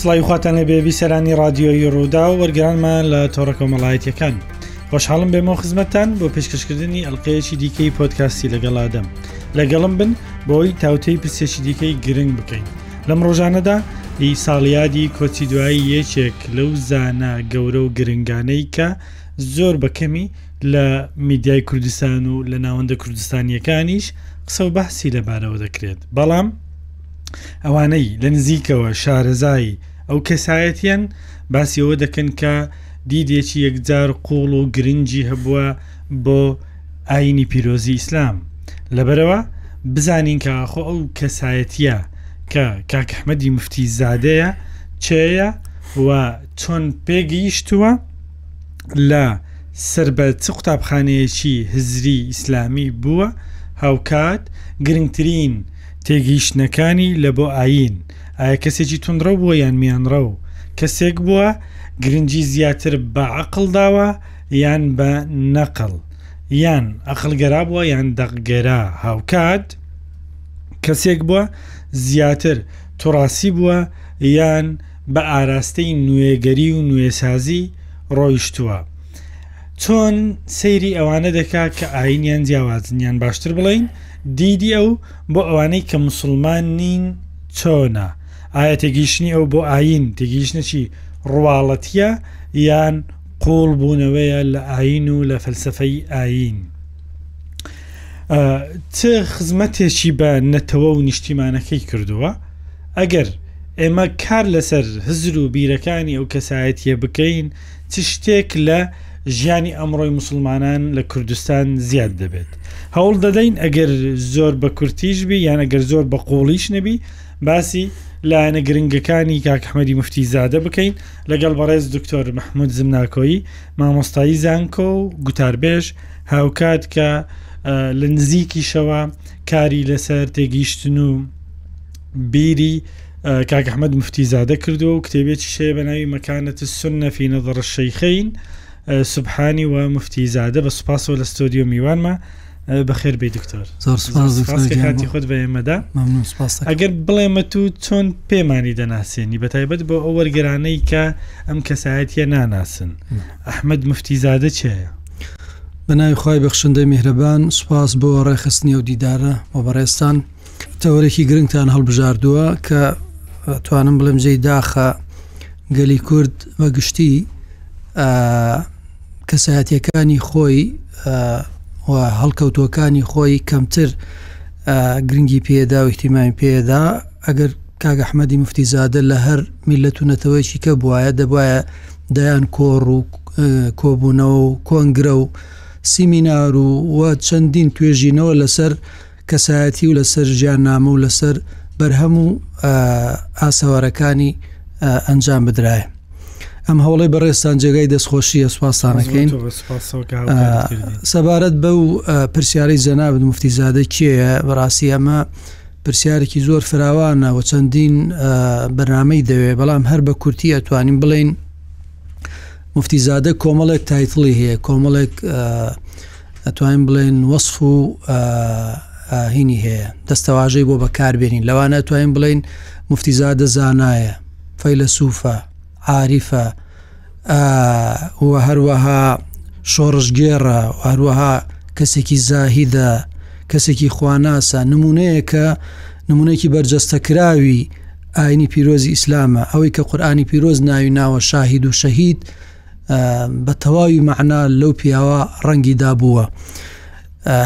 سڵاوی خواتان لەبێ بیسەرانی رادیۆی ڕوودا و وەرگرانمان لە تۆڕە کۆمەڵایەتەکان خۆشحاڵم بێمەوە خزمەتتان بۆ پێشکەشکردنی ئەلقەیەکی دیکەی پۆتکاسی لەگەڵادەم لەگەڵم بن بۆی تاوتەی پرسێکی دیکەی گرنگ بکەین لەم ڕۆژانەدا ئی ساڵیادی کۆچی دوایی یەکێک لەو زانە گەورە و گرنگانەی کە زۆر بەکەمی لە میدیای کوردستان و لە ناوەندە کوردستانیەکانیش قسە و بەحسی لەبارەوە دەکرێت بەڵام ئەوانەی لە نزیکەوە شارەزای ئەو کەسایەتیان باسیەوە دەکەن کە دیدێکی یەکجار قوڵ و گرنگی هەبووە بۆ ئاینی پیرۆزی ئیسلام لەبەرەوە بزانین کە خۆ ئەو کەسایەتە کە کاکەحمەدی مفتی زادەیە چێە و چۆن پێگەیشتووە لە سەر بە چ قوتابخانەیەکی هزری ئیسلامی بووە هاوکات گرنگترین تێگەیشتنەکانی لە بۆ ئایین، ئایا کەسێکی توندڕەو بووە یان میانڕەو، کەسێک بووە گرنگی زیاتر بە عەقڵ داوە یان بە نەقڵ، یان ئەقڵگەرا بووە یان دەقگەرا، هاوکات کەسێک بووە زیاتر توڕاسی بووە یان بە ئاراستەی نوێگەری و نوێسازی ڕۆیشتووە. چۆن سەیری ئەوانە دەکا کە ئاینیان جیاوازن یان باشتر بڵین دیدی ئەو بۆ ئەوانەی کە مسلمان نین چۆنە ئایا تێگەیشتنی ئەو بۆ ئاین تێگەیشتنەچی ڕواڵەتە یان قوڵ بوونەوەیە لە ئاین و لە فەلسفەی ئاین چ خزمەتێکی بە نەتەوە و نیشتیمانەکەی کردووە ئەگەر ئێمە کار لەسەر هزر و بیرەکانی ئەو کەسایەتە بکەین چ شتێک لە ژیانی ئەمڕۆی موسڵمانان لە کوردستان زیاد دەبێت هەوڵ دەدەین ئەگەر زۆر بە کورتیش بی یان ئەگەر زۆر بە قوڵیش نەبی باسی لایەنە گرنگەکانی کاکحمەدی مفتی زادە بکەین لەگەڵ بەڕێز دکتۆر مححمود زمناکۆیی مامۆستایی زانکۆ و گوتاربێژ هاوکات کە لە نزیکیشەوە کاری لەسەر تێگەیشتن و بیری کاک احمد مفتی زادە کردووە و کتێبێکیش هەیە بە ناوی مەکانەت السنە فی نظر الشیخین سبحانی و مفتی زادە بە سوپاسەوە لە ستۆدیۆ میوانمە بەخێر بێ دکتۆر زۆر سوپاس دکتۆر سپاس کە گیان کاتی بۆ- خۆت بە ئێمەدا ممنون سپاس دەکەم. ئەگەر بڵێمە تو چۆن پێمانی دەناسێنی بە تایبەت بۆ ئەو وەرگرانەی کە ئەم کەسایەتیە ناناسن ئەحمد مفتی زادە چێە بە ناوی خی بەخشندەی میهرەبان سوپاس بۆ ڕێخستنی و دیدارە و بەڕێستان تەوەرێکی گرنگتان هەڵبژاردووە کە توانم بڵێم جێی داخە گەلی کورد بە گشتی کەسایەتەکانی خۆی و هەڵکەوتوەکانی خۆی کەمتر گرنگی پێدا و احتیمامی پێدا ئەگەر کاگە حمەدی مفتی زادە لە هەر میلەت و نەتەوەیەکی کە بواە دەبواە دەیان کۆڕ و کۆبوونەوە و کۆنگرە و سیمینار و و چەندین توێژینەوە لەسەر کەسایەتی و لەسەر ژیان نامە و لەسەر بەرهەم و ئاسەوارەکانی ئەنجام بدرایە. ئەم هەوڵی بەڕێستان جێگای دەستخۆشیە سوپاسانەکەین سەبارەت بە و پرسیارەی جەنابن مفتی زادە کێە بەڕاستی ئەمە پرسیارێکی زۆر فراوانە و چەندین بەرنمەی دەوێ بەڵام هەر بە کورتی ئەتوانین بڵین مفتی زادە کۆمەڵێک تایتڵی هەیە کۆمەڵێک ئەتوانین بڵێین وەسف و هینی هەیە دەستەواژەی بۆ بەکاربێنین لەوانە ئەتوانین بڵین مفتیزادە زانایە فەیلەسوفە عاریفە وە هەروەها شۆڕشگێڕە هەروەها کەسێکی زاهیدە کەسێکی خواناسە نمونەیە کە نمونەیەکی بەرجەستە کراوی ئاینی پیرۆزی ئیسلامە ئەوەی کە قورآانی پیرۆز ناوی ناوە شاهید و شەهید بە تەواوی مەعنا لەو پیاوە ڕەنگی دابووە.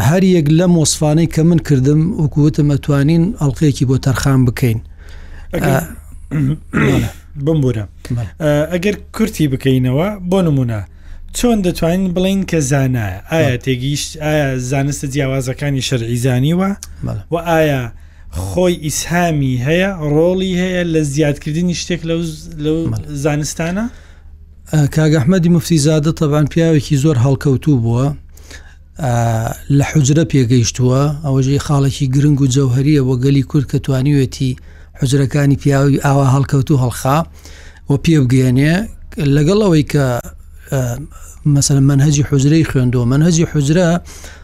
هەر یەک لەم وەسفانەی کە من کردم وکوتم ئەتوانین ئەڵلقەیەکی بۆ تەرخان بکەین. بمبورە ئەگەر کورتی بکەینەوە بۆ نمونە چۆن دەتوانین بڵین کە زانایە ئایا تێگەیشت ئایا زانستە جیاوازەکانی شەرعیزانیوە و ئایا خۆی ئیسهامی هەیە ڕۆڵی هەیە لە زیادکردنی شتێک لەو زانستانە؟ کاک ئەحمەدی مفتی زادە تەبان پیاوێکی زۆر هەڵکەوتوو بووە لە حجرە پێگەیشتووە ئەوەژی خاڵێکی گرنگ و جەوهریە بۆ گەلی کورد کە توانیوێتی حجرەکانی پیاوی ئاوا هەڵکەوت و هەڵخا و پێبگەێنێ لەگەڵ ئەوەی کە مەسەر منهجی حجرەی خوێندەوە منهجی حجرە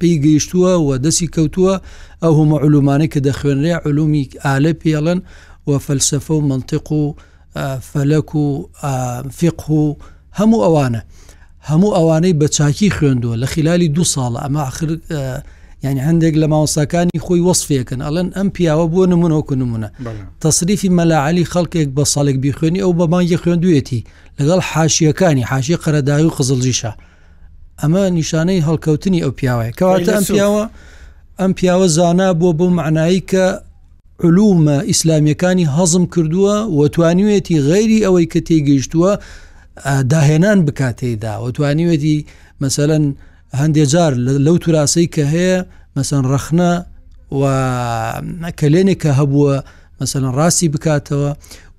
پێی گەیشتووە و دەسی کەوتووە ئەو هەمە علومانەی کە دەخوێنرێ علومی ئالە پێڵن و فەلسفە و منطق و فەلەک و فق و هەموو ئەوانە هەموو ئەوانەی بە چاکی خوێندووە لە خلالی دو ساڵ ئەمە آخر ینی هەندێک لە ماوەساکانی خۆی وەصفێکن ئەڵەن ئەم پیاوە بۆ نمونۆکو نمونە تەصریفی مەلاعالی خەڵکێک بە ساڵێک بیخوێنی ئەو بە مانگی خوێندوێتی لەگەڵ حاشیەکانی حاشی قەرەداوی و خزڵجیشە ئەمە نیشانەی هەڵکەوتنی ئەو پیاوەیە کەواتە ئەم پیاوە ئەم پیاوە زانا بووە بۆ معنایی کە علومە ئیسلامیەکانی هەزم کردووە و توانیوێتی غەیری ئەوەی کە تێگەیشتووە داهێنان بکاتێدا و توانیوێتی مەسەەن هەندێ جار لەو توراسەی کە هەیە مەسەن ڕەخنە و کەلێنێک کە هەبووە مەسەن ڕاستی بکاتەوە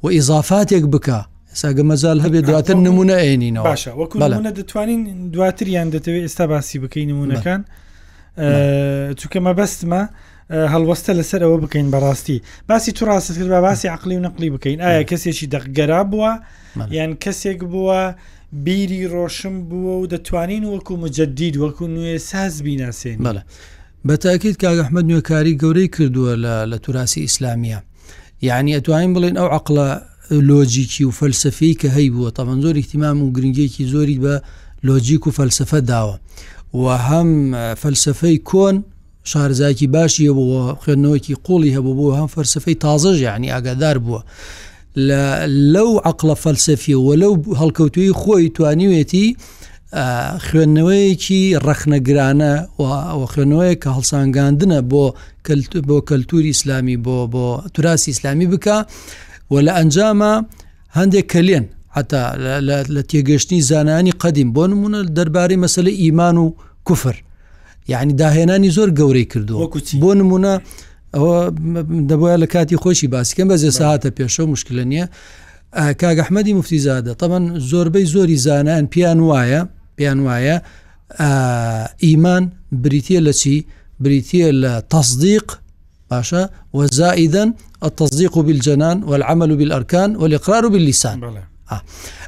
و ئیزافاتێک بکە ساگە مەزال هەبێ دواتر نمونە ئەێنینەوە باشە وەکو نمونە دەتوانین دواتریان دەتەوێت ئێستا باسی بکەین نمونونەکان چونکە مەبەستمە هەڵوەستە لەسەر ئەوە بکەین بەڕاستی باسی تو ڕاست کرد بە باسی عقلی و نقلی بکەین ئایا کەسێکی دەقگەرا بووە یان کەسێک بووە بیری ڕۆشن بووە و دەتوانین وەکو مجددید وەکو نوێ ساز بیناسێن بەڵە بە تاکیت کاگەحمد نوێکاری گەورەی کردووە لە لە توراسی ئیسلامیە یعنی ئەتوانین بڵین ئەو عقلە لۆجیکی و فەلسەفیی کە هەیبووە، تابان زۆر ئیهتیمام و گرنگییەکی زۆری بە لۆجیک و فەلسەفە داوە و هەم فەلسەفەی کۆن شارەزایەکی باشی هەبوو و خوێندنەوەیەکی قووڵی هەبوو بۆ هەم فەلسەفەی تازەش یانی ئاگادار بووە لە لەو عەقڵە فەلسەفیە و لەو هەڵکەوتووی خۆی توانیوێتی خوێندنەوەیەکی ڕەخنەگرانە و خوێنەوەیە کە هەڵسانگاندنە بۆ بۆ کەلتوری ئیسلامی بۆ بۆ تراسی ئیسلامی بکە و لە ئەنجاما هەندێک کە لێن حتا لە تێگەشتنی زانانی قەدیم بۆ نمونە دەربارەی مەسلە ئیمان و کوفر یعنی داهێنانی زۆر گەورەی کردووە بۆ نمونە ئەوە دەبە لە کاتی خۆشی باسیکەم بەزێ ساهاتە پێشە و مشکلە نییە کاگەحمەدی مفتیزادە تەمەەن زۆربەی زۆری زانان پیان وایە پیان وایە ئیمان بریتە لە چی بریتە لە تەصدیق باشە وە زائیدەن التصدیق بالجنان والعمل بالارکان والاقرار باللسان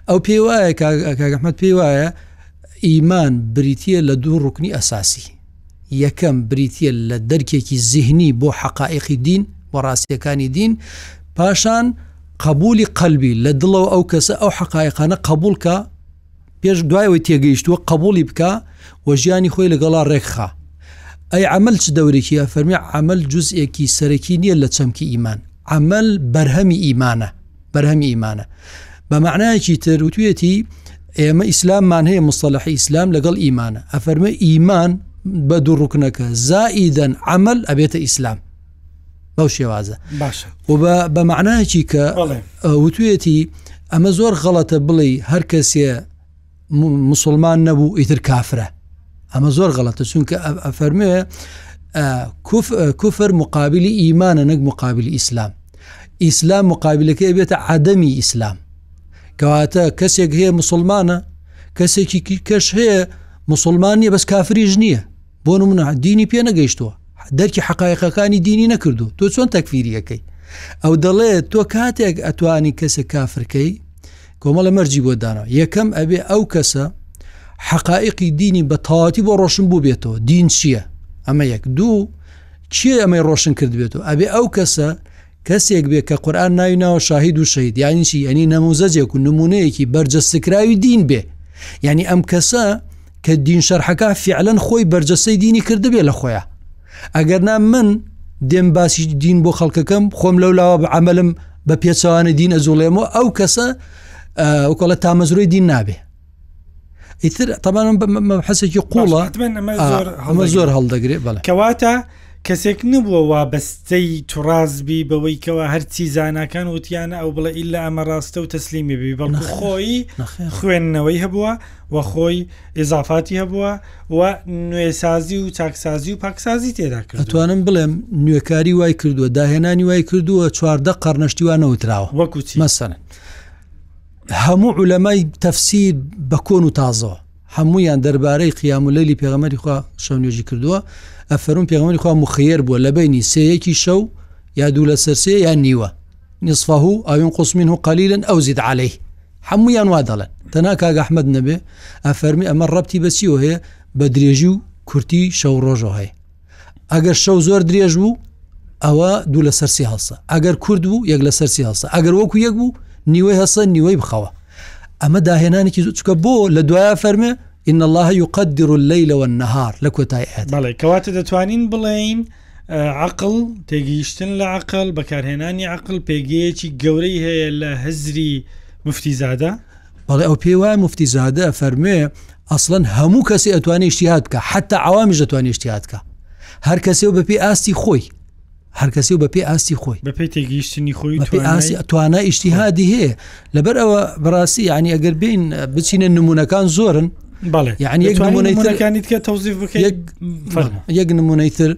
ئەو پێی وایە کاگەحمد پێی وایە ئیمان بریتە لە دوو ڕوکنی ئەساسی یەکەم بریتە لە دەرکێکی زیهنی بۆ حقائقی دین و ڕاستیەکانی دین پاشان قبولی قەلبی لە دڵەوە ئەو کەسە ئەو حقایقانە قبولکە پێش دوای ئەوەی تێگەیشتووە قبولی بکە و ژیانی خۆی لەگەڵا ڕێکخا ئەی عمل چ دەورێکی ئەفەرمی عمل جزئێکی سەرەکی نییە لە چەمکی ئیمان عمل بەرهەمی ئیمانە بەرهەمی ئیمانە بە معنایەکی تر وتوێتی ئێمە ئیسلاممان هەیە مستەلح ئیسلام لەگەڵ ئیمانە ئەفەرمە ئیمان بە دوو ڕوکنەکە زائیدەن عمل ئەبێتە ئیسلام بەو شێوازە باشە و بە بە معناەکی کە وتوێتی ئەمە زۆر غەڵەتە بڵێ هەر کەسێ مسلمان نەبوو ئیتر کافرە ئەمە زۆر غەڵەتە چونکە ئەفەرمێ کوفر مقابلی ئیمانە نەک مقابلی ئیسلام ئیسلام مقابلەکە بێتە عادەمی ئیسلام کەواتە کەسێک هەیە مسلمانە کەسێکی کەش هەیە مسلمانیە بەس کافریش نییە بۆ نمونە دینی پێ نەگەیشتووە دەرکی حقایقەکانی دینی نەکردو تۆ چۆن تەکفیریەکەی ئەو دەڵێت تۆ کاتێک ئەتوانی کەسێک کافرکەی کۆمەڵە مەرجی بۆ دانا یەکەم ئەبێ ئەو کەسە حقائقی دینی بە تەواتی بۆ ڕۆشن بوو بێتەوە دین چییە ئەمە یەک دوو چیە ئەمەی ڕۆشن کرد بێتەوە ئەبێ ئەو کەسە کەسێک بێ کە قورئان ناوی ناوە شاهید و شەهید یانی چی یانی نەموزەجێک و نمونەیەکی بەرجەستکراوی دین بێ یانی ئەم کەسە کە دین شەرحەکە فعلەن خۆی بەرجەسەی دینی کردبێ لە خۆیان ئەگەرنا من دێم باسی دین بۆ خەڵکەکەم خۆم لەو لاوە بە عملم بە پێچوانە دین ئەجوڵێمەوە ئەو کەسە وکڵە تامەزرۆی دین نابێ ئیتر تەبان مەبحەسێکی قوڵە ئەمە زۆر هەڵدەگرێ بەڵ کەواتە کەسێک نبووە وا بەستەی توڕازبی بەوەی کەەوە هەرچی زانکان وتیانە ئەو بڵێ ئیلا ئەمە ڕاستە و تەسلیمی بی بەڵ خۆی خوێندنەوەی هەبووە و خۆی ئزافاتی هەبووە و نوێسازی و چاکسازی و پاکسازی تێدا کرد توانم بڵێم نوێکاری وای کردووە داهێنانی وای کردووە چواردە قەرنەشتیوانەوتراوە وەکوچی مەسەن. هەموو عولەمای تەفسیر بە کۆن و تازەوە هەمویان دەربارەی قیام و لەلی پێغەمەری خوا شەونێژی کردووە ئەفەرون پێغەمەری خوا مخیر بووە لە بینی سەیەکی شەو یا دوو لە سەرسێ یا نیوە نصفه ئاوین قوسمین و قەلیلن ئەو زید عليهەی هەمویان وا دەڵێن تەنا کاگە ئەحمد نەبێ ئەفەرمی ئەمە ڕەتی بەچیەوە هەیە بە درێژی و کورتی شەو ڕۆژەوە هەیە ئەگەر شەو زۆر درێژ بوو ئەوە دوو لە سەرسی هەڵسە ئەگەر کورد بوو یەک لە سەرسی هەڵسە ئەگەر وەکو یەک بوو نیوەی هەسە نیوەی بخەوە ئەمە داهێنانێکی زوچکە بۆ لە دوایە فەرمێ إن الله يقدر الليل والنهار لە کۆتای ئاەت بەڵێ کەواتە دەتوانین بڵێین عقل تێگەیشتن لە عقل بەکارهێنانی عقل پێگەیەکی گەورەی هەیە لە هزری مفتیزادە بەڵێ ئەو پێی وایە مفتی زادە فەرموێ ئەسڵەن هەموو کەسی ئەتوانێ شتیهات بکە حتا عوامیش دەتوانێت شتیهات بکە هەر کەسێ و بەپی ئاستی خۆی هەر کەسی و بەپی ئاستی خۆی بەپی تێگەیشتنی خۆی ئاسی توانای ئیشتیهادی هەیە لەبەر ئەوە بەڕاستی ینی ئەگەر بین بچینە نمونونەکان زۆرن بەڵێ یعنی یەک نمونەکانی تکە تەوزیف بکەیت یەک نمونەی تر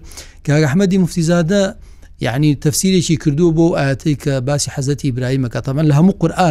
کاگەحمەدی مفتیزادە یعنی تەفسیرێکی کردووە بۆ ئاەتی کە باسی حەزەتی ئیبراهیمەکە تەمەەن لە هەموو قورآە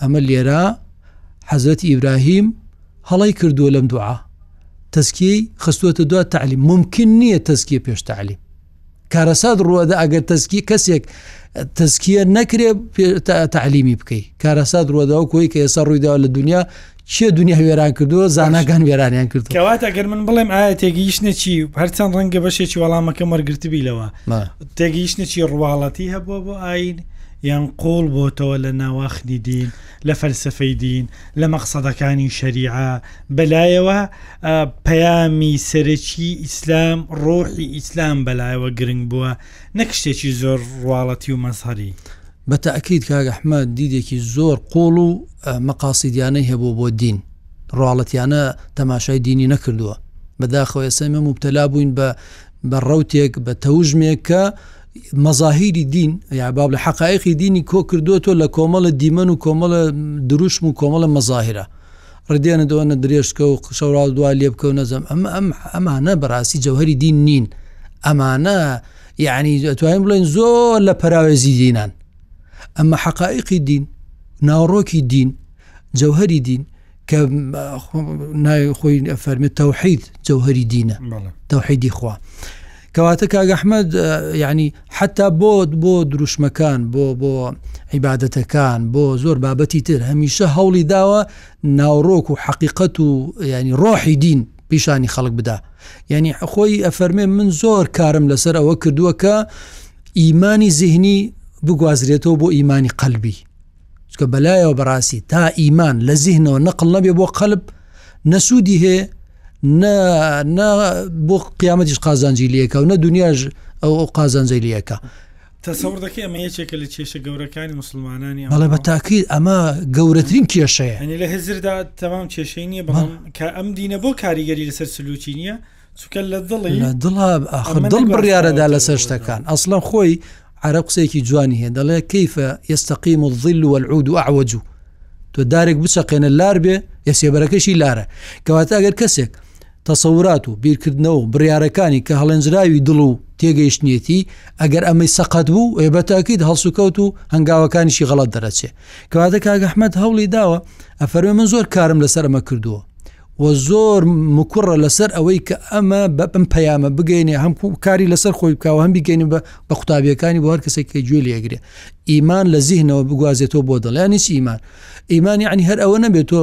ئەمە لێرە حەزرەتی ئیبراهیم هەڵەی کردووە لەم دوعا تەسکیەی خستوەتە دو تعلیم ممکن نییە تەسکیە پێش تعلیم کارەسات ڕوەدا ئەگەر تەسکی کەسێک تەسکیە نەکرێ تعلیمی بکەیت کارەسات ڕوەداوە کۆی کە ئێستا ڕوویدا لە دنیا چیە دنیا وێران کردووە زاناکان وێرانیان کرد کەوات ئەگەر من بڵێم ئایا تێگەیشتە چی هەرچەند ڕەنگە بەشێکی وەڵامەکە وەرگرتبی لەوە تێگەیشتە چی ڕواڵەتی هەبووە بۆ ئاین یان قۆڵ بۆتەوە لە ناواخنی دین لە فەلسفەی دین لە مەقصدەکانی شەریعە بەلایەوە پەیامی سەرەکی ئیسلام ڕۆحی ئیسلام بەلایەوە گرنگ بووە نەک شتێکی زۆر ڕواڵەتی و مەسهری بە تەئکید کاک ئەحمەد دیدێکی زۆر قوڵ و مەقاسیدیانەی هەبووە بۆ دین، ڕواڵەتیانە تەماشای دینی نەکردووە، بە داخەوە ئێستا ئێمە موبتەلا بووین بە بە ڕەوتێک بە تەوژمێک کە مەزاهیری دین یا با بڵێ حەقایقی دینی کۆ کردووەتەوە لە کۆمەڵە دیمەن و کۆمەڵە دروشم و کۆمەڵە مەزاهرە ڕدێنە دۆنە درێژکە و قشەوراڵ دوای لێ بکەونەزم ئەمە ئەم ئەمانە بەڕاستی جەوهری دین نین ئەمانە یعنی دەتوانین بڵێن زۆر لە پەراوێزی دینان ئەمە حقائقی دین ناوڕۆکی دین جەوهری دین کە ناوی خۆی فەرمێت تەوحید جەوهری دینە تەوحیدی خوا کەواتە کاگەحمد ینی حتا بۆ بۆ دروشمەکان بۆ بۆ عیباەتەکان بۆ زۆر بابەتی تر هەمیشە هەوڵی داوە ناوڕۆک و حقیقەت و ینی ڕۆحی دین پیشانی خەڵک بدا یعنی خۆی ئەفەرمێ من زۆر کارم لەسەر ئەوە کردووە کە ئیمانی زیهنی بگوازرێتەوە بۆ ئیمانی قەلبی چکە بەلایەوە بەڕاستی تا ئیمان لە زیهنەوە نەقل نەبێ بۆ قەلب نەسوودی هەیە بۆ قیامەتیش قازانجی لەکە و نە دنیاش ئەو قازانجی لەکە تەسەور دەکەی ئەمە یەکێکە لە کێشە گەورەکانی موسڵمانانی بەڵێ بە تاکیل ئەمە گەورەترین کێشەیە ئەنی لە هزردا تەمام کێشەی نییە بەڵام کە ئەم دینە بۆ کاریگەری لەسەر سلوکی نییە چکە لە دڵی لە دڵا ئاخر دڵ بڕیارەدا لەسەر شتەکان ئەسڵەن خۆی عرە قسێکی جوانی هەیە دەڵێ کەیفە ئێستەقیم و ظل و العود و ئەعوەجو تۆ دارێک بچەقێنە لار بێ یەسێبەرەکەشی لارە کەواتە ئەگەر کەسێک تەسەورات و بیرکردنەوە و بڕیارەکانی کە هەڵێنجراوی دڵ و تێگەیشتنیەتی، ئەگەر ئەمەی سەقەت بوو، ئێ بە تەئکید هەڵسوکەوت و هەنگاوەکانیشی غەڵەت دەرەچێ. کەواتە کاک ئەحمەد هەوڵی داوە، ئەفەرمێ من زۆر کارم لەسەر ئەمە کردووە و زۆر مکوڕە لەسەر ئەوەی کە ئەمە بە ئەم پەیامە بگەینێ، هەم کاری لەسەر خۆی بکا و هەم بیگەینێ بە بە قوتابییەکانی بۆ هەر کەسێک کە گوێی لێ ئەگرێ ئیمان لە زیهنەوە بگوازێتەوە بۆ دڵ. یانی چی ئیمان؟ ئیمان یانی هەر ئەوە نەبێ تۆ،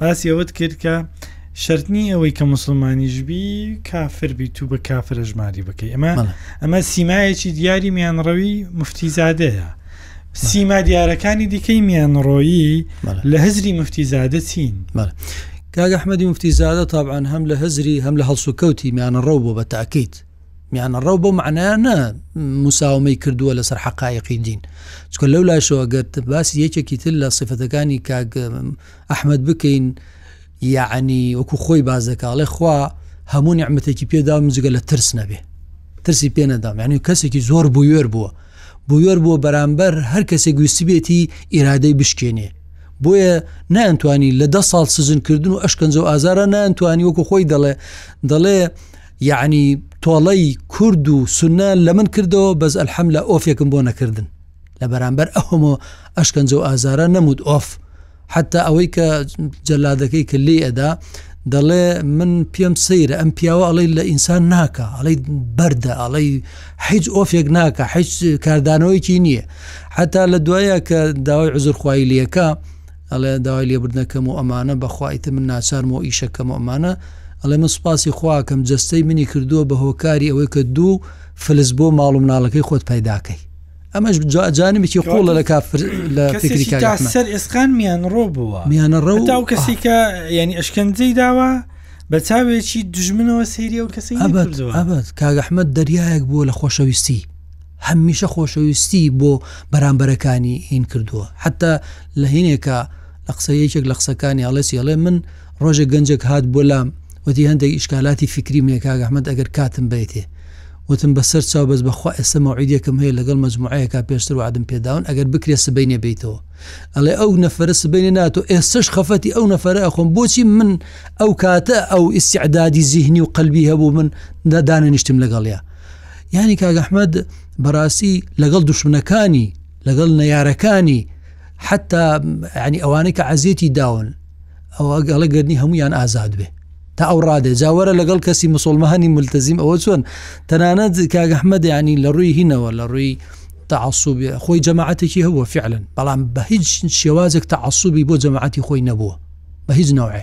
باسی ئەوەت کرد کە شەرت نی ئەوەی کە مسلمانیش بی کافر بی تو بە کافرە ژماری بکەی ئەمە ئەمە سیمایەکی دیاری میانڕەوی مفتیزادەیە سیما دیارەکانی دیکەی میانڕۆیی لە هزری مفتیزادە چین کاگە حمەدی مفتیزادە تابعاان هەم لە هزری هەم لە هەڵسوکەوتی میانڕەو بۆ بە تاکەیت میانەڕەو بەو معنایە نە مساومەی کردووە لەسەر حقایقی دین چکە لەو لاشەوە گەت باسی یەکێکی تر لە سیفەتەکانی کاک ئەحمد بکەین یعنی وەکو خۆی باز دەکاڵێ خوا هەموو نیعممەتێکی پێدا مجگە لە ترس نەبێ ترسی پێ نەدام یعنی کەسێکی زۆر بوێر بووە بوێر بووە بەرامبەر هەر کەسێک گویستبێتی ئیرادەی بشکێنێ بۆیە نانتوانی لە ده ساڵ سزن کردن و ئەشکەنجە و ئازارە نانتوانی وەکو خۆی دەڵێ دەڵێ یەعنی تۆڵەی کورد و سونە لە من کردەوە بەس الحملە ئۆفێکم بۆ نەکردن لە بەرامبەر ئەهمۆ ئەشکەنجە و ئازارە نەموت ئۆف حتا ئەوەی کە جەلادەکەی کە لی ئەدا دەڵێ من پێم سەیرە ئەم پیاوە ئەڵی لە ئینسان ناکە ئەڵی بەردە ئەڵی حیچ ئۆفێک ناکە حیچ کاردانەوەیکی نییە حتا لە دوایە کە داوای عزرخوای لەکە ئەڵێ داوای لێبوردنەکەم و ئەمانە بەخوا ئیتر من ناچارم و ئیشەکەم و ئەمانە ئەڵێ من سوپاسی خواکەم جەستەی منی کردووە بە هۆکاری ئەوەی کە دوو فلس بۆ ماڵ و مناڵەکەی خۆت پەیداکەی ئەمەش جانمێکی قوڵە لە کاف لە فکریکە سەر ئێسقان میان ڕۆ بووە میانە ڕە تا و کەسیکە ینی ئەشکەنجەی داوە بە چاوێکی دژمنەوە سریە و کەسی ئەبەت کاگەحمە دەریایەک بووە لە خۆشەویستی هەمیشە خۆشەویستی بۆ بەرامبەرەکانی هین کردووە حتا لە هینێکا لە قسە یەکێک لە قسەکانی ئەڵێسی ئەڵێ من ڕۆژێک گەنجێک هات بۆ لام وتی هەندێک ئیشکالاتی فکری منێ کاگەحمد ئەگەر کاتم بێتێ وتم بەسەر چاو بەس بەخوا ئێستا مەوعیدێکم هەیە لەگەڵ مەجموعەیەکە پێشتر وعدم پێداون ئەگەر بکرێ سبینێ بیتەوە ئەڵێ ئەو نەفرە سبینێ ناتۆ ئێستش خەفەتی ئەو نەفرە ئەخۆم بۆچی من ئەو کاتە ئەو ئیسعدادی زیهنی و قەلبی هەبوو من دادانە نیشتم لەگەڵە یانی کاک ئەحمەد بەڕاستی لەگەڵ دوشمنەکانی لەگەڵ نەیارەکانی حتا ینی ئەوانەی کە عزیێتی داون ئەوە گەڵە گەرنی هەمویان ئازاد بێ تا ئەو ڕادێ جاوەرە لەگەڵ کەسی مسلمانانی ملتەزیم ئەوە چۆن تەنانەت کاگەحمەدیانی لە ڕووی هینەوە لە ڕووی تعصوبێ خۆی جەماعەتێکی هەبووە فعلن بەڵام بە هیچ شێوازێک تعصوبی بۆ جەماعەتی خۆی نەبووە بە هیچ ناوێ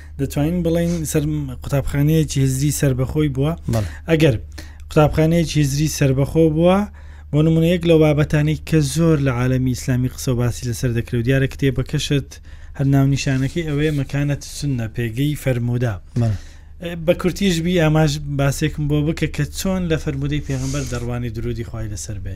دەتوانین بڵین سەر قوتابخانەیەکی هزری سربەخۆی بووە ئەگەر قوتابخانەیەکی هزری سربەخۆ بووە بۆ نمونە یەک لە بابەتانی کە زۆر لە عالمی ئیسلامی قسە باسی لەسەر دەکرێت دیارە کتێبەکەشت هەر ناونیشانەکەی ئەوەیە مەکانەت سنە پێگەی فەرمودا بە کورتیش بی ئاماژ باسێکم بۆ بکە کە چۆن لە فەرمودەی پێغمبەر دەڕوانی درودی خی لەسەر بێ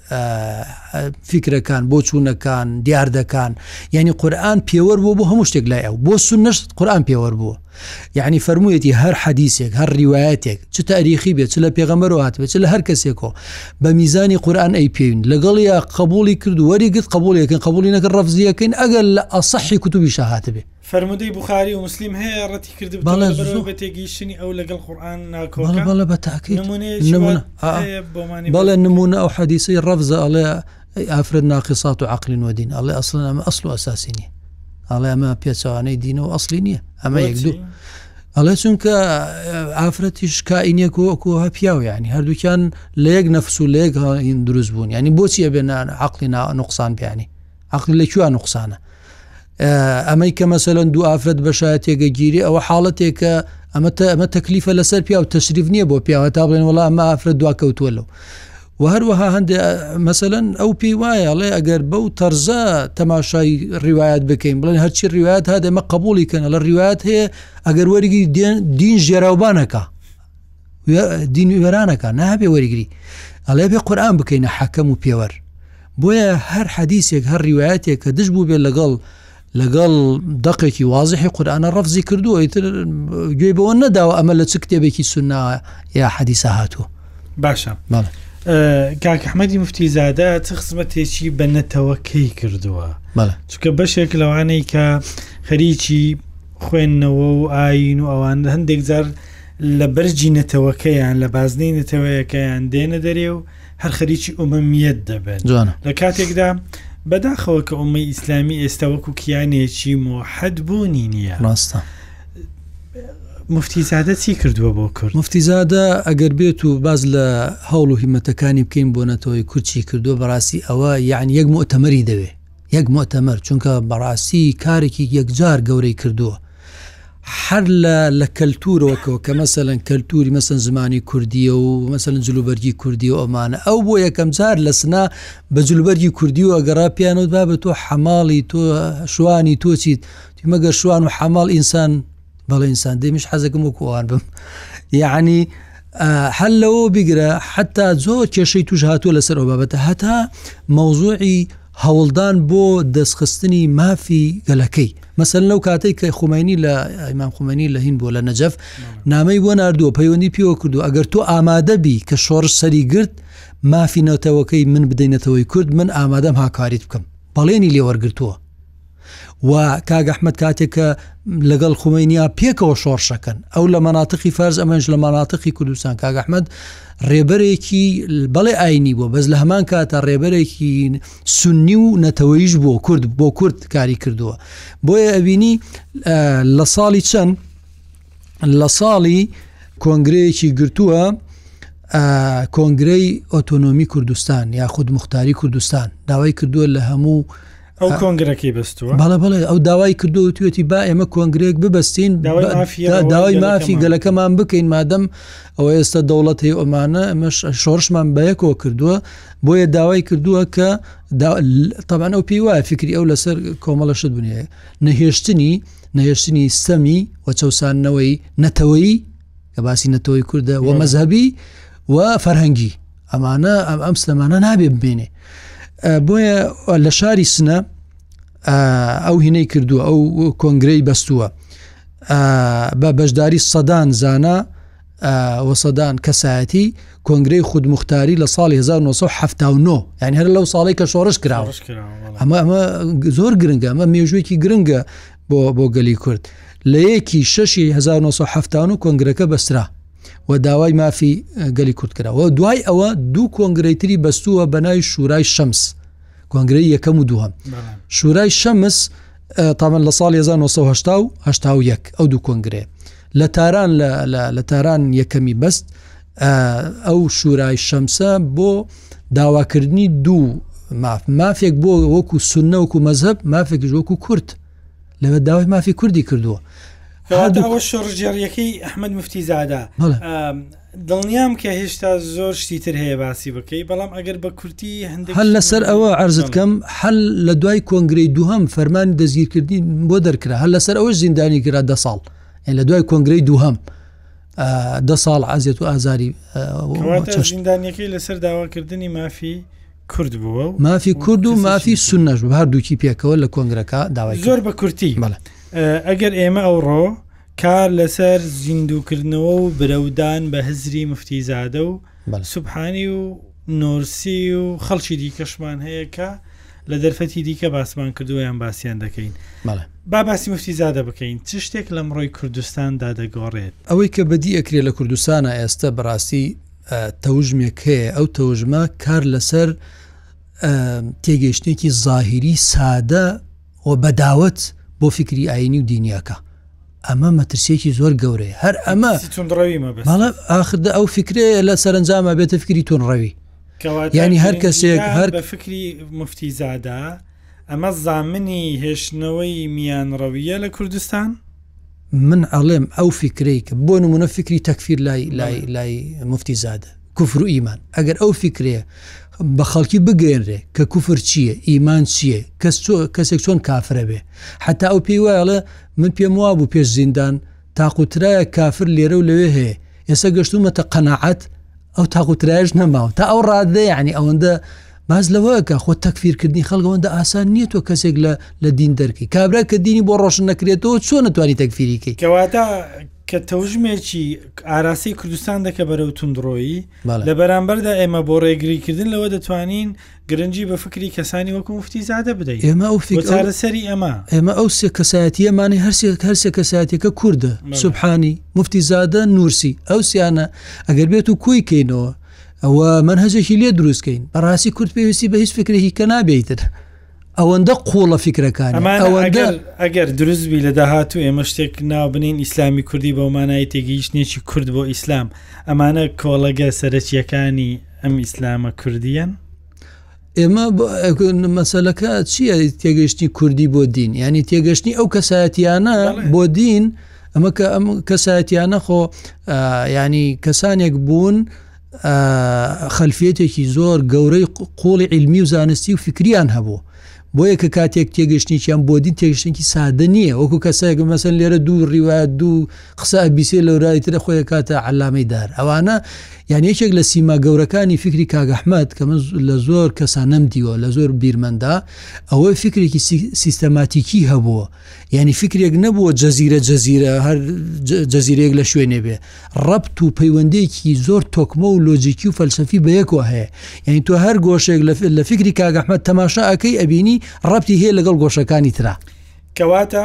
فیکرەکان، بۆچوونەکان، دیاردەکان، یعنی قورآن پێوەەر بوو بۆ هەموو شتێک لای ئەو بۆ سنەش قورآن پێوەەر بووە یعنی فەرموویەتی هەر حەدیسێک هەر ڕیواەتێک چ تاریخی بێت چ لە پێغەمەرۆ هاتبێت چ لە هەر کەسێکۆ بە میزانی قورآن ئەی پێین لەگەڵ یا قبولی کرد وەری گرت قبولەکەن قبولی نەکە ڕفزیەکەین ئەگەر لە ئەسەحی کوتوبیشە هاتبێت فەرموودەی بوخاری و موسلیم هەیە ڕەتی کردبتەوە بەڵێ لەبەرئەوەی زۆ. بە تێگەیشتنی ئەو لەگەڵ قورئان ناکۆکە بەڵێ بەڵێ بە تاکید نموونەیەکی وا نموونە ئا هەیە بۆمانی بەڵێ بەرز بکەین. نموونە ئەو حەدیسەی ڕەفزە ئەڵێ ئەی ئافرەت ناقیسات و عەقلین و دین ئەڵێ ئەسڵەن ئەمە ئەسڵ و ئەساسی نییە ئەڵێ ئەمە پێچەوانەی دینە و ئەسڵی نییە ئەمە یەک دوو بۆچی؟ ئەڵێ چونکە ئا ئافرەتیش کائینێک و وەکوو هە پیاو یانی هەردووکیان لە یەک نەفس و لە یەک هەڵین دروست بوون یانی بۆچی ئەبێ نا عەقڵی نا نوقسان بیانی عقل لە کوێ نوقسانە ئەمەی کە مەسەلەن دوو ئافرەت بەشایەتێکە گیری ئەوە حاڵەتێکە ئەمە تا ئەمە تەکلیفە لەسەر پیا و تەشریف نییە بۆ پیاوە تا بڵێن وڵام ئەمە ئافرەت دوا کەوتووە لەو و هەروەها هەندێ مەسەن ئەو پێی وایەڵێ ئەگەر بەو تەرزە تەماشای ڕیواەت بکەین بڵێن هەرچی ڕیواەت هادەمە قبولی کەن لە ڕیواەت هەیە ئەگەر وەرگی دێن دین ژێراوبانەکە دین وێرانەکە نابێ وەرگری ئەڵێ بێ قورآان بکەینە حەکەم و پێوەەر بۆیە هەر حەدیسێک هەر ڕیواەتێک کە دش بوو بێت لەگەڵ لەگەڵ دەقێکی وازحی قورآانە ڕفزی کردووە ئیتر گوێ بەوە نەداوە ئەمە لە چ کتێبێکی سنە یا حەدیسە هاتووە باشە کاکەحمەدی مفتی زادە چ خزمەتێکی بە نەتەوەکەی کردووە چکە بەشێک لەوانەی کە خەریکی خوێندنەوە و ئاین و ئەوان هەندێک جار لە بەرگی نەتەوەکەیان لە بازنەی نەتەوەیەکەیان دێنە دەرێ و هەر خەریکی ئۆمەمیەت دەبن جوانە لە کاتێکدا بەداخەوە کە ئۆمەی ئیسلامی ئێستا وەکو کیانێکی مۆحەد بوونی نییە ڕاستە مفتیزادە چی کردووە بۆ کورد مفتیزادە ئەگەر بێت و باز لە هەوڵ و هیمەتەکانی بکەین بۆ نەتەوەی کورچی کردووە بەڕاستی ئەوە یعنی یەک مۆتەمەری دەوێ یەک مۆتەمەر چونکە بەڕاستی کارێکی یەکجار گەورەی کردووە هەر لە لە کەلتورۆکەوە کە مەسەەن کەلتوری مەسن زمانی کوردیە و مەسەن جلوبەرگی کوردی و ئەمانە ئەو بۆ یەکەم جار لە سنا بە جلوبەرگی کوردی و ئەگەڕا پیانەوە با بە تۆ حەماڵی تۆ شوانی تۆ چیت مەگەر شوان و حەماڵ ئینسان بەڵێ ئینسان دەمیش حەزەکەم و کووان بم یعنی هەل لەوە بگرە حتا زۆر کێشەی توش هاتووە لەسەر ئەو بابەتە هەتا مەوزوعی هەوڵدان بۆ دەستخستنی مافی گەلەکەی مەسەن لەو کاتەی کە خومینی لە ئەیمان خومینی لە هین بۆ لە نەجەف نامەی بۆ نردووە پەیوەندی پێوە کردو ئەگەر تۆ ئامادەبی کە شۆڕش سەری گرت مافی نەتەوەکەی من بدەینەتەوەی کورد من ئامادەم هاکاریت بکەم بەڵێنی لێوەرگتووە و کاک ئەحمەد کاتێک کە لەگەڵ خومەینیا پێکەوە شۆڕشەکەن ئەو لە مەناتقی فەرز ئەمەش لە مەناتقی کوردستان کاک ئەحمەد ڕێبەرێکی بەڵێ ئاینی بووە بەس لە هەمان کاتە ڕێبەرێکی سنی و نەتەوەیش بۆ کورد بۆ کورد کاری کردووە بۆیە ئەبینی لە ساڵی چەند لە ساڵی کۆنگرەیەکی گرتووە کۆنگرەی ئۆتۆنۆمی کوردستان یا خود مختاری کوردستان داوای کردووە لە هەموو ئەو کۆنگرەکەی بەستووە بەڵە بڵێ ئەو داوای کردو و توێتی با ئێمە کۆنگرێک ببەستین داوای مافی گەلەکەمان بکەین مادەم ئەو ئێستا دەوڵەت هەیە ئۆمانە ئەمەش شۆرشمان بەیەکەوە کردووە بۆیە داوای کردووە کە تاوان ئەو پێی وایە فکری ئەو لەسەر کۆمەڵە شت بنێ نەهێشتنی نەهێشتنی ستەمی و چەسانەوەی نەتەوەی کە باسی نەتەوەی کوردە و مەذهبی و فەرهەنگی ئەمانە ئەم ئەم سلمانە نابێ ببێنێ بۆیە لە شاری سنە ئەو هینەی کردووە ئەو کۆنگرەی بەستووە بە بەشداری سەدان زانا و سەدان کەسایەتی کۆنگرەی خودمختاری لە ساڵی 1970 یان هەر لەو ساڵی کە شۆڕش کراوە ئەمە ئەمە زۆر گرنگە ئەمە مێژوێکی گرنگە بۆ بۆ گەلی کورد لە یەکی 1970 کۆنگرەکە بەسرا و داوای مافی گەلی کورد کراوە دوای ئەوە دوو کۆنگرەی تری بەستووە بەناوی شورای شەمس کۆنگرەی یەکەم و دووەم شورای شەمس تامەن لە ساڵی 1970 ئەو دوو کۆنگرێ لە تاران لە تاران یەکەمی بەست ئەو شورای شەمسە بۆ داواکردنی دوو ماف مافێک بۆ وەکو سنە وەکو مەزهب مافێکیش وەکو کورد لەوە داوای مافی کوردی کردووە شڕژێڕیەکەی ئەحمد مفتی زادا دڵنیام کە هێشتا زۆر شتی تر هەیە باسی بکەی بەڵام ئەگەر بە کورتی هەندێک هەر شت لە سەر ئەوە عەرزت بەڵێ. کەم حل لە دوای کۆنگرەی دووهەم فەرمانی دەستگیر کردنی بۆ دەرکرا هەر لەسەر ئەوەش زیندانی کرا دە ساڵ یان لە دوای کۆنگرەی دووهەم ئا دە ساڵ عەزێت و ئازاری ئا و کەواتە چەشت زیندانیەکەی لەسەر داوا کردنی مافی کورد بووە و مافی و کورد و کەسێکی مافی نەکردووە. سوننەش بوو هەردووکی پێکەوە لە کۆنگرەکە داوای کرد زۆر بە کورتی بەڵێ. ئە ئەگەر ئێمە ئەوڕۆ کار لەسەر زیندووکردنەوە و برەودان بە هزری مفتیزادە و سوبحانی و نورسی و خەڵکی دیکەشمان هەیە کە لە دەرفەتی دیکە باسمان کردووە یان باسییان دەکەین با باسی مفتیزادە بکەین چ شتێک لەم ڕۆی کوردستاندا دەگۆڕێت ئەوەی کە بەدی ئەکرێت لە کوردستانە ئێستا بەڕاستی تەوژمێک هەیە ئەو تەوژمە کار لەسەر تێگەیشتێکی زاهری سادە و بە داوەت بۆ فیکری ئایینی و دینییەکە. ئەمە مەترسییەکی زۆر گەورەیە. هەر ئەمە، بەڵێ، ئاخر ئەو فیکرەیە لە سەرەنجام ئەبێتە فیکری توندڕەوی. یانی هەر کەسێک هەر. بە فیکری موفتیزادە، ئەمە زامنی هێشتنەوەی میانڕەوییە لە کوردستان؟ من ئەڵێم ئەو فیکرەی کە بۆ نمونە فکری تەکفیر لای لای لای مفتی زادە کوفر و ئیمان ئەگەر ئەو فیکرەیە بە خەڵکی بگەێنرێ کە کوفر چییە ئیمان چییە کەس کەسێک چۆن کافرە بێ حتا ئەو پێی وایڵێ من پێم وا بوو پێش زیندان تاقوترایە کافر لێرە و لەوێ هەیە ئێستا گەشتومەتە قەنەعەت ئەو تاقوترایش نەماوە تا ئەو ڕادە یعنی ئەوەندە باز لەوەکە خۆ تەکفیرکردنی خەڵگەوەندە ئاسان نییە تۆ کەسێک لە لە دین دەرکی کابرا کە دینی بۆ ڕۆشن نەکرێتەوە چۆن نتوانی تەکفیریکەی کەواتە کە تەوژمێکی ئاراسی کوردستان دەکە بەرەو تونندڕۆیی لە بەرامبەردا ئێمە بۆ ڕێگریکردن لەوە دەتوانین گرنگی بە فکری کەسانی وەکو موفتی زادە بدەین ئێمە ئەو فکر بۆ چارەسەری ئەمە. ئێمە ئەو سێ کەسایەتییەمانەی هەر سێ هەر سێ کەسایەتییەکە کوردە، بەڵێ. سوبحانی، موفتی زادە، نورسی، ئەو سیانە ئەگەر بێت و کۆی کەینەوە ئەوە مەنهەجێکی لێ دروست کەین، بەڕاستی کورد پێویستی بە هیچ فکرێکی کە نابێ ئیتر. ئەوەندە قووڵە فیکرەکانی، ئەمانە ئەوەندە ئەگەر ئەگەر دروست بی لە داهاتوو ئێمە شتێک ناو بنێین ئیسلامی کوردی بەو مانای تێگەیشتنێکی کورد بۆ ئیسلام، ئەمانە کۆڵەگە سەرەکییەکانی ئەم ئیسلامە کوردیەن ئێمە مەسلەکە چییە تێگەشتی کوردی بۆ دین ینی تێگەشتنی ئەو کەسایەتیانە بۆ دین ئەمە کە ئەم کەسایەتیانە خۆ ینی کەسانێک بوون خەلفێتێکی زۆر گەورەی قوڵی علمی و زانستی و فکریان هەبوو بۆیە کە کاتێک تێگەشتنێکیان بۆ دی تێگەشتنێکی سادە نییە وەکو کەسەک مەسەن لێرە دوو ڕیوایەت دوو قسە ئەبیسێ لەورای ترە خۆی ئەکاتە عەلامەی دار ئەوانە یان یەکێک لە سیما گەورەکانی فکری کاک ئەحمەد کە من لە زۆر کەسان نەمدیوە لە زۆر بیرمەندا ئەوەی فکرێکی سیستەماتیکی هەبووە یانی فکرێک نەبووە جەزیرە جەزیرە هەر جەزیرەیەک لە شوێنێ بێ ڕەبت و پەیوەندێکی زۆر تۆکمە و لۆجیکی و فەلسەفی بە یەکوە هەیە یعنی تۆ هەر گۆشێک لە فکری کاگەحمە تەماشا ئەەکەی ئەبینی ڕەبتی هەیە لەگەڵ گۆشەکانی تررا کەواتە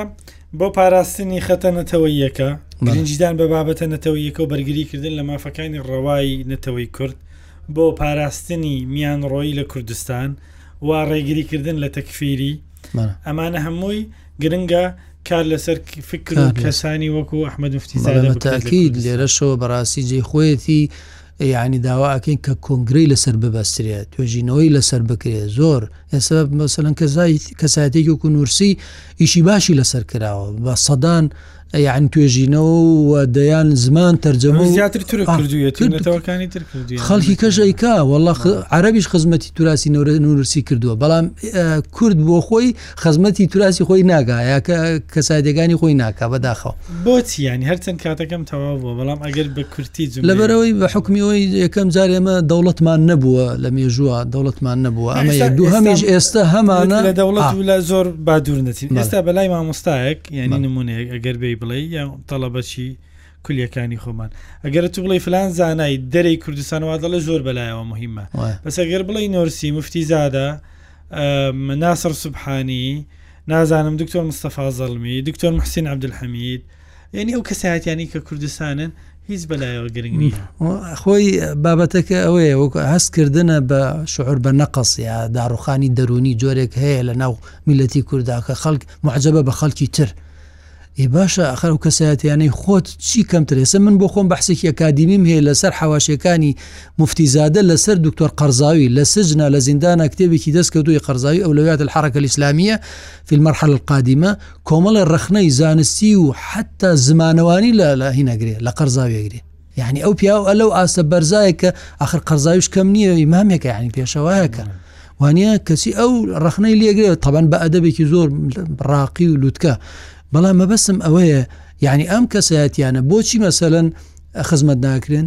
بۆ پاراستنی خەتە نەتەوەیەکە گرنجدان بە بابەتە نەتەوەیەکە و بەرگریکردن لە مافەکانی ڕەوایی نەتەوەی کورد بۆ پاراستنی میان ڕۆی لە کوردستان و ڕێگریکردن لە تەکفیری ئەمانە هەمووی گرنگە کار لەسەر فکر کەسانی وەکو ئەحمد مفتیزاکی لێرەشەوە بەڕاستی جێ خۆیەتی یعنی داواکەین کە کۆنگری لەسەر ببەسترێت توێژینەوەی لەسەر بکرێت زۆر ئێستا مەسەن کەزای کەساتێکی و نورسی ئیشی باشی لەسەر کراوە بە سەدان یەعن توێژینەوە و دەیان زمان تەرجەمە زیاتر تر کردوێتی نەتەوەکانی تر کردی خەڵکی کەش ئەیکا وەڵا عربیش خزمەتی توراسی نەورە نورسی کردووە بەڵام کورد بۆ خۆی خزمەتی توراسی خۆی ناگایە کە کەسایدەگانی خۆی ناکا بەداخەوە بۆچی ینی هەرچەند کاتەکەم تەواو بووە بەڵام ئەگەر بە کورتی لەبەرەوەی بە حکمیەوەی یەکەم جار ئێمە دەوڵەتمان نەبووە لە مێژووە دەوڵەتمان نەبووە ئەمە دوو هەمیش ئێستا هەمانە لە دەوڵەت لە زۆر بادور نەچین ئێستا بەلای مامۆستایەک یعنی نمونەیەک ئەگەر بی بڵێ یا تەڵەبەچی کولیەکانی خۆمان ئەگەر تو بڵی فلان زانای دەرەی کوردستان وا دەڵێ زۆر بەلایەوە مهمە بەس ئەگەر بڵی نۆرسی مفتی زادە ناسر سبحانی نازانم دکتۆر مستەفا زەڵمی دکتۆر محسین عبدحەمید یعنی ئەو کەسایەتیانی کە کوردستانن هیچ بەلایەوە گرنگ نییە. خۆی بابەتەکە ئەوەیە وەکو هەست کردنە بە شعور بە نەقەس یا داڕوخانی دەرونی جۆرێک هەیە لە ناو میلەتی کووردا کە خەڵک معجبە بە خەڵکی تر ئی باشە ئەخەر و کەسایەتیانەی خۆت چی کەمترێسە من بۆ خۆم بەحسێکی ئەکادیمیم هەیە لەسەر حواشەکانی مفتیزادە لەسەر دکتۆر قەرزاوی لە سجنا لە زیندانە کتێبێکی دەست کەوتوی قەرزاوی ئەولویات الحركة الإسلامية في المرحلة القادمة کۆمەڵێ ڕەخنەی زانستی و حتا زمانەوانی لە لە هینەگرێ لە قەرزاویەگرێ یعنی ئەو پیا ئە لەو ئاستە بەرزایە کە ئەخر قەرزاویش کەم نییە ئیمامێکە ینی پێشەوایەکە وانە کەچی ئەو ڕخنەی لێگرێ تەبەن بە ئەدەبێکی زۆر ڕاقی و لوتکە بەڵام مەبەسم ئەوەیە یعنی ئەم کەسایەتیانە بۆچی مەسەەن خزمەت ناکرێن